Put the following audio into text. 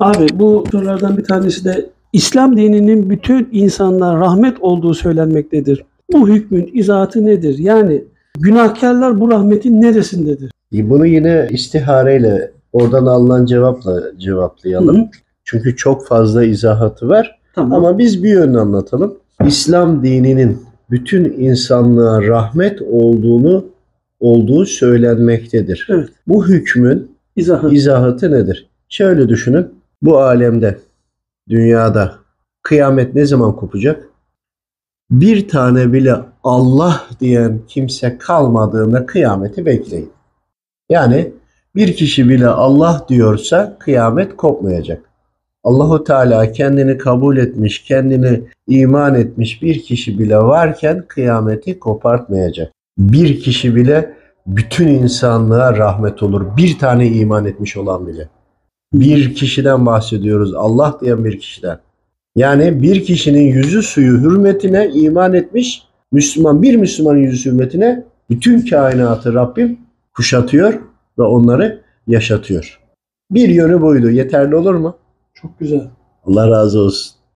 Abi bu sorulardan bir tanesi de İslam dininin bütün insanlara rahmet olduğu söylenmektedir. Bu hükmün izahatı nedir? Yani günahkarlar bu rahmetin neresindedir? E, Bunu yine istihareyle oradan alınan cevapla cevaplayalım. Hı hı. Çünkü çok fazla izahatı var. Tamam. Ama biz bir yönünü anlatalım. İslam dininin bütün insanlığa rahmet olduğunu olduğu söylenmektedir. Evet. Bu hükmün İzahı. izahatı nedir? Şöyle düşünün. Bu alemde, dünyada kıyamet ne zaman kopacak? Bir tane bile Allah diyen kimse kalmadığında kıyameti bekleyin. Yani bir kişi bile Allah diyorsa kıyamet kopmayacak. Allahu Teala kendini kabul etmiş, kendini iman etmiş bir kişi bile varken kıyameti kopartmayacak. Bir kişi bile bütün insanlığa rahmet olur. Bir tane iman etmiş olan bile. Bir kişiden bahsediyoruz. Allah diyen bir kişiden. Yani bir kişinin yüzü suyu hürmetine iman etmiş. Müslüman bir Müslümanın yüzü hürmetine bütün kainatı Rabbim kuşatıyor ve onları yaşatıyor. Bir yönü buydu. Yeterli olur mu? Çok güzel. Allah razı olsun.